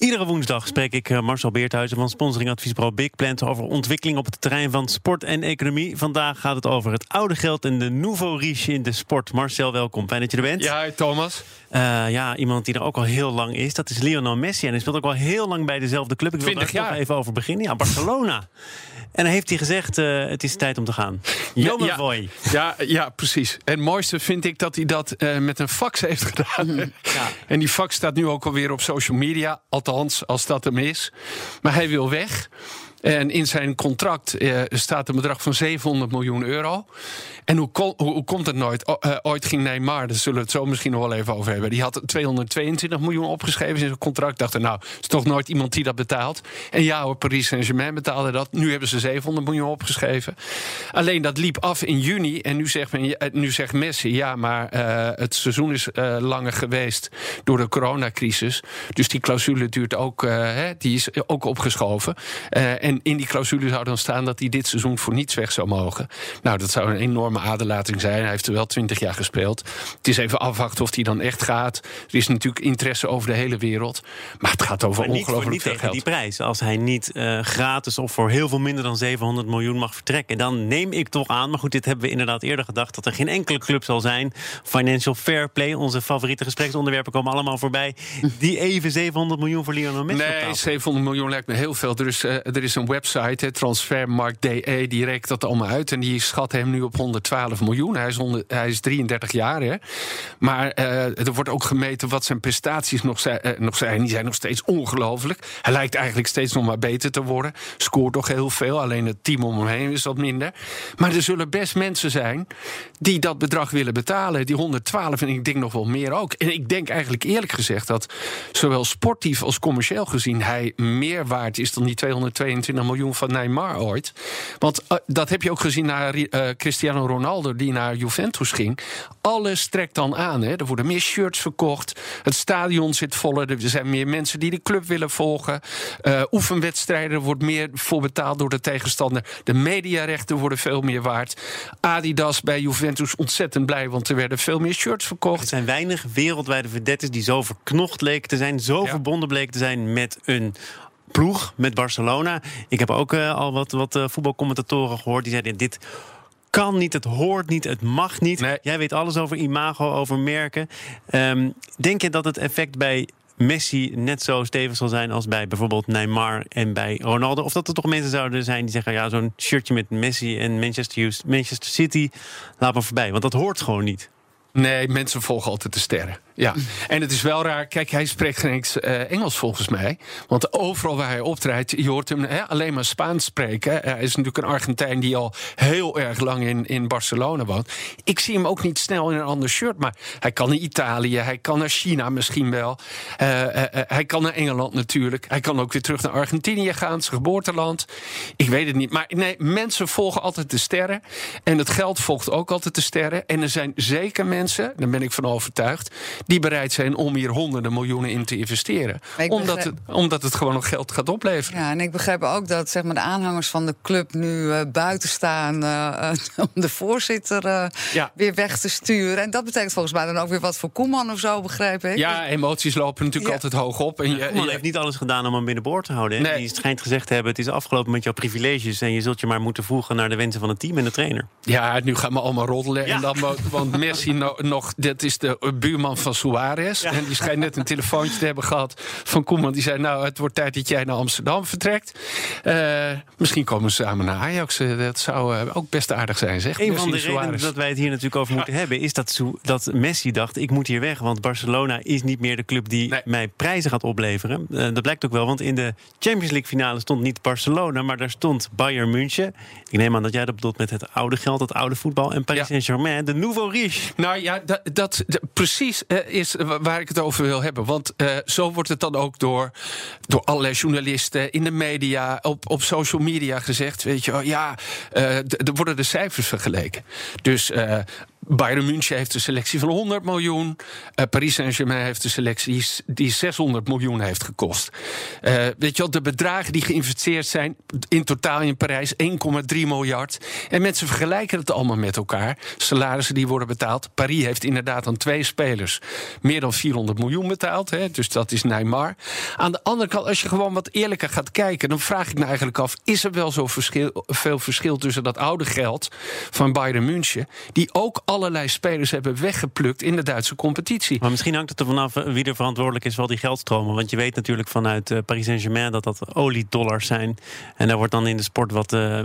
Iedere woensdag spreek ik eh, Marcel Beerthuizen van sponsoring adviesbureau Big Plant over ontwikkeling op het terrein van sport en economie. Vandaag gaat het over het oude geld en de nouveau riche in de sport. Marcel, welkom. Fijn dat je er bent. Ja, Thomas. Uh, ja, iemand die er ook al heel lang is, dat is Lionel Messi. En hij speelt ook al heel lang bij dezelfde club. Ik wil nog even over beginnen. Ja, Barcelona. En dan heeft hij gezegd, uh, het is tijd om te gaan. Jonge ja, boy. Ja, ja, precies. En het mooiste vind ik dat hij dat uh, met een fax heeft gedaan. ja. En die fax staat nu ook alweer op social media. Althans, als dat hem is. Maar hij wil weg. En in zijn contract eh, staat een bedrag van 700 miljoen euro. En hoe, hoe, komt het nooit? Uh, ooit ging Neymar, daar zullen we het zo misschien nog wel even over hebben. Die had 222 miljoen opgeschreven in zijn contract. Dachten, nou, is toch nooit iemand die dat betaalt. En ja hoor, Paris Saint-Germain betaalde dat. Nu hebben ze 700 miljoen opgeschreven. Alleen dat liep af in juni. En nu zegt, men, nu zegt Messi, ja, maar het seizoen is langer geweest door de coronacrisis. Dus die clausule duurt ook, hè, die is ook opgeschoven. en in die clausule zou dan staan dat hij dit seizoen voor niets weg zou mogen. Nou, dat zou een enorme aderlating zijn. Hij heeft er wel twintig jaar gespeeld. Het is even afwachten of hij dan echt gaat. Er is natuurlijk interesse over de hele wereld. Maar het gaat over ongelooflijk veel geld. die prijs. Als hij niet uh, gratis of voor heel veel minder dan 700 miljoen mag vertrekken... dan neem ik toch aan, maar goed, dit hebben we inderdaad eerder gedacht... dat er geen enkele club zal zijn. Financial Fair Play, onze favoriete gespreksonderwerpen komen allemaal voorbij... die even 700 miljoen voor Lionel Messi Nee, 700 miljoen lijkt me heel veel. Er is, uh, er is een website, Transfermarkt.de, die reikt dat allemaal uit... en die schat hem nu op 112 miljoen. Hij is, 100, hij is 33 jaar. Hè. Maar uh, er wordt ook gemeten wat zijn prestaties nog zijn, uh, nog zijn. Die zijn nog steeds ongelooflijk. Hij lijkt eigenlijk steeds nog maar beter te worden. Scoort toch heel veel. Alleen het team om hem heen is wat minder. Maar er zullen best mensen zijn die dat bedrag willen betalen. Die 112 en ik denk nog wel meer ook. En ik denk eigenlijk eerlijk gezegd dat zowel sportief als commercieel gezien hij meer waard is dan die 222 miljoen van Neymar ooit. Want uh, dat heb je ook gezien naar Cristiano Ronaldo die naar Juventus ging. Alles trekt dan aan. Hè. Er worden meer shirts verkocht. Het stadion zit voller. Er zijn meer mensen die de club willen volgen. Uh, oefenwedstrijden wordt meer voor betaald door de tegenstander. De mediarechten worden veel meer waard. Adidas bij Juventus ontzettend blij, want er werden veel meer shirts verkocht. Er zijn weinig wereldwijde verdettes die zo verknocht leken te zijn, zo ja. verbonden bleken te zijn met een ploeg, met Barcelona. Ik heb ook uh, al wat, wat uh, voetbalcommentatoren gehoord die zeiden: dit kan niet, het hoort niet, het mag niet. Nee. Jij weet alles over imago, over merken. Um, denk je dat het effect bij Messi net zo stevig zal zijn als bij bijvoorbeeld Neymar en bij Ronaldo? Of dat er toch mensen zouden zijn die zeggen: ja, zo'n shirtje met Messi en Manchester, Manchester City, laat me voorbij. Want dat hoort gewoon niet. Nee, mensen volgen altijd de sterren. Ja, en het is wel raar. Kijk, hij spreekt geen uh, Engels volgens mij. Want overal waar hij optreedt, je hoort hem hè, alleen maar Spaans spreken. Hij is natuurlijk een Argentijn die al heel erg lang in, in Barcelona woont. Ik zie hem ook niet snel in een ander shirt. Maar hij kan naar Italië, hij kan naar China misschien wel. Uh, hij kan naar Engeland natuurlijk. Hij kan ook weer terug naar Argentinië gaan, zijn geboorteland. Ik weet het niet. Maar nee, mensen volgen altijd de sterren. En het geld volgt ook altijd de sterren. En er zijn zeker mensen, daar ben ik van overtuigd die bereid zijn om hier honderden miljoenen in te investeren. Omdat, begrijp... het, omdat het gewoon nog geld gaat opleveren. Ja, en ik begrijp ook dat zeg maar, de aanhangers van de club nu uh, buiten staan uh, om de voorzitter uh, ja. weer weg te sturen. En dat betekent volgens mij dan ook weer wat voor Koeman of zo, begrijp ik. Ja, emoties lopen natuurlijk ja. altijd hoog op. En je, Koeman heeft niet alles gedaan om hem binnenboord te houden. Nee. Die schijnt gezegd te hebben: het is afgelopen met jouw privileges en je zult je maar moeten voegen naar de wensen van het team en de trainer. Ja, nu gaan we allemaal roddelen. Ja. En dan, want Messi no, nog, dit is de buurman van Suarez. Ja. En die schijnt net een telefoontje te hebben gehad van Koeman. Die zei, nou, het wordt tijd dat jij naar Amsterdam vertrekt. Uh, misschien komen ze samen naar Ajax. Dat zou uh, ook best aardig zijn, zeg. Een van de redenen dat wij het hier natuurlijk over moeten ja. hebben... is dat, dat Messi dacht, ik moet hier weg. Want Barcelona is niet meer de club die nee. mij prijzen gaat opleveren. Uh, dat blijkt ook wel, want in de Champions League finale stond niet Barcelona... maar daar stond Bayern München. Ik neem aan dat jij dat bedoelt met het oude geld, het oude voetbal... en Paris ja. Saint-Germain, de nouveau riche. Nou ja, dat, dat, dat precies is waar ik het over wil hebben. Want uh, zo wordt het dan ook door, door allerlei journalisten in de media, op, op social media gezegd. Weet je, ja, er worden de cijfers vergeleken. Dus Bayern München heeft een selectie van 100 miljoen. Uh, Paris Saint-Germain heeft een selectie die 600 miljoen heeft gekost. Uh, weet je wel, de bedragen die geïnvesteerd zijn in totaal in Parijs 1,3 miljard. En mensen vergelijken het allemaal met elkaar. Salarissen die worden betaald. Paris heeft inderdaad aan twee spelers meer dan 400 miljoen betaald. Hè, dus dat is Neymar. Aan de andere kant, als je gewoon wat eerlijker gaat kijken, dan vraag ik me eigenlijk af: is er wel zo verschil, veel verschil tussen dat oude geld van Bayern München, die ook allerlei spelers hebben weggeplukt in de Duitse competitie? Maar misschien hangt het er vanaf eh, wie er verantwoordelijk is voor die geldstromen. Want je weet natuurlijk vanuit eh, Paris Saint-Germain dat dat oliedollars zijn. En daar wordt dan in de sport wat uh,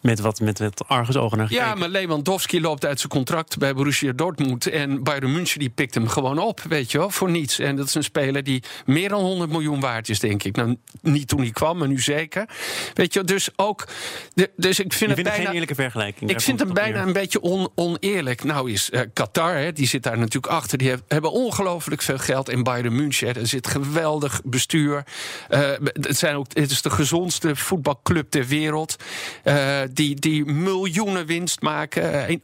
met wat, met wat argusogen naar Ja, maar Lewandowski loopt uit zijn contract bij Borussia Dortmund. En Bayern München die pikt hem gewoon op, weet je wel, voor niets. En dat is een speler die meer dan 100 miljoen waard is, denk ik. Nou, niet toen hij kwam, maar nu zeker. Weet je, dus ook... De, dus ik vind het bijna, geen eerlijke vergelijking. Ik vind het bijna een beetje on, oneerlijk. Nou is uh, Qatar, hè, die zit daar natuurlijk achter. Die hebben ongelooflijk veel geld. in Bayern München, er zit geweldig bestuur. Uh, het, zijn ook, het is de gezondste voetbalclub ter wereld. Uh, die, die miljoenen winst maken. Een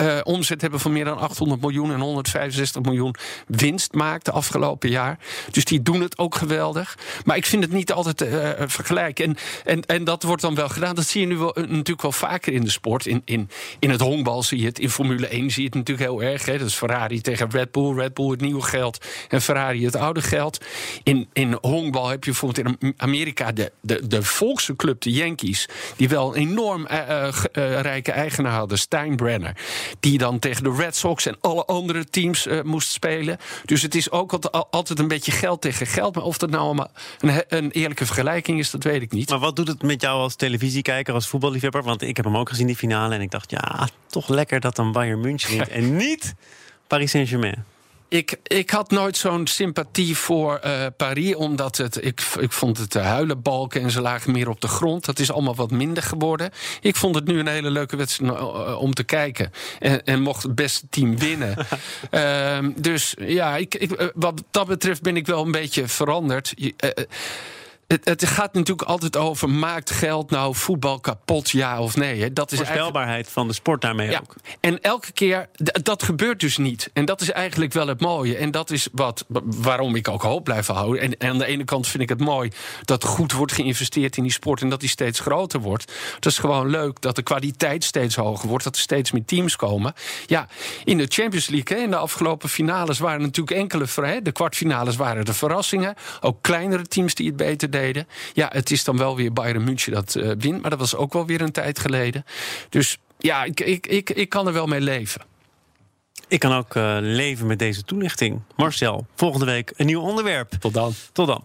uh, omzet hebben van meer dan 800 miljoen en 165 miljoen winst maakt de afgelopen jaar. Dus die doen het ook geweldig. Maar ik vind het niet altijd uh, vergelijken. En, en, en dat wordt dan wel gedaan. Dat zie je nu wel, natuurlijk wel vaker in de sport. In, in, in het honkbal zie je het. In Formule 1 zie je het natuurlijk heel erg. Dat is Ferrari tegen Red Bull. Red Bull het nieuwe geld en Ferrari het oude geld. In, in honkbal heb je bijvoorbeeld in Amerika de, de, de volkse club, de Yankees. Die wel een enorm rijke eigenaar hadden, Steinbrenner. Die dan tegen de Red Sox en alle andere teams uh, moest spelen. Dus het is ook altijd een beetje geld tegen geld. Maar of dat nou een, een, eerlijke vergelijking is, dat weet ik niet. Maar wat doet het met jou als televisiekijker, als voetballiefhebber? Want ik heb hem ook gezien, die finale. En ik dacht, ja, toch lekker dat dan Bayern München wint. en niet Paris Saint-Germain. Ik, ik had nooit zo'n sympathie voor uh, Paris, omdat het, ik, ik vond het de huilenbalken en ze lagen meer op de grond. Dat is allemaal wat minder geworden. Ik vond het nu een hele leuke wedstrijd uh, om te kijken. En, en, mocht het beste team winnen. uh, dus ja, ik, ik, wat dat betreft ben ik wel een beetje veranderd. Het, het, gaat natuurlijk altijd over: maakt geld nou voetbal kapot, ja of nee? Hè? Dat is Voorspelbaarheid van de sport daarmee ja. ook. En elke keer, dat gebeurt dus niet. En dat is eigenlijk wel het mooie. En dat is wat, waarom ik ook hoop blijf houden. En, en, aan de ene kant vind ik het mooi dat goed wordt geïnvesteerd in die sport en dat die steeds groter wordt. Het is gewoon leuk dat de kwaliteit steeds hoger wordt, dat er steeds meer teams komen. Ja, in de Champions League, hè, in de afgelopen finales waren natuurlijk enkele. Hè, de kwartfinales waren de verrassingen. Ook kleinere teams die het beter ja, het is dan wel weer Bayern München dat uh, wint. Maar dat was ook wel weer een tijd geleden. Dus ja, ik, ik, ik, ik kan er wel mee leven. Ik kan ook uh, leven met deze toelichting. Marcel, volgende week een nieuw onderwerp. Tot dan. Tot dan.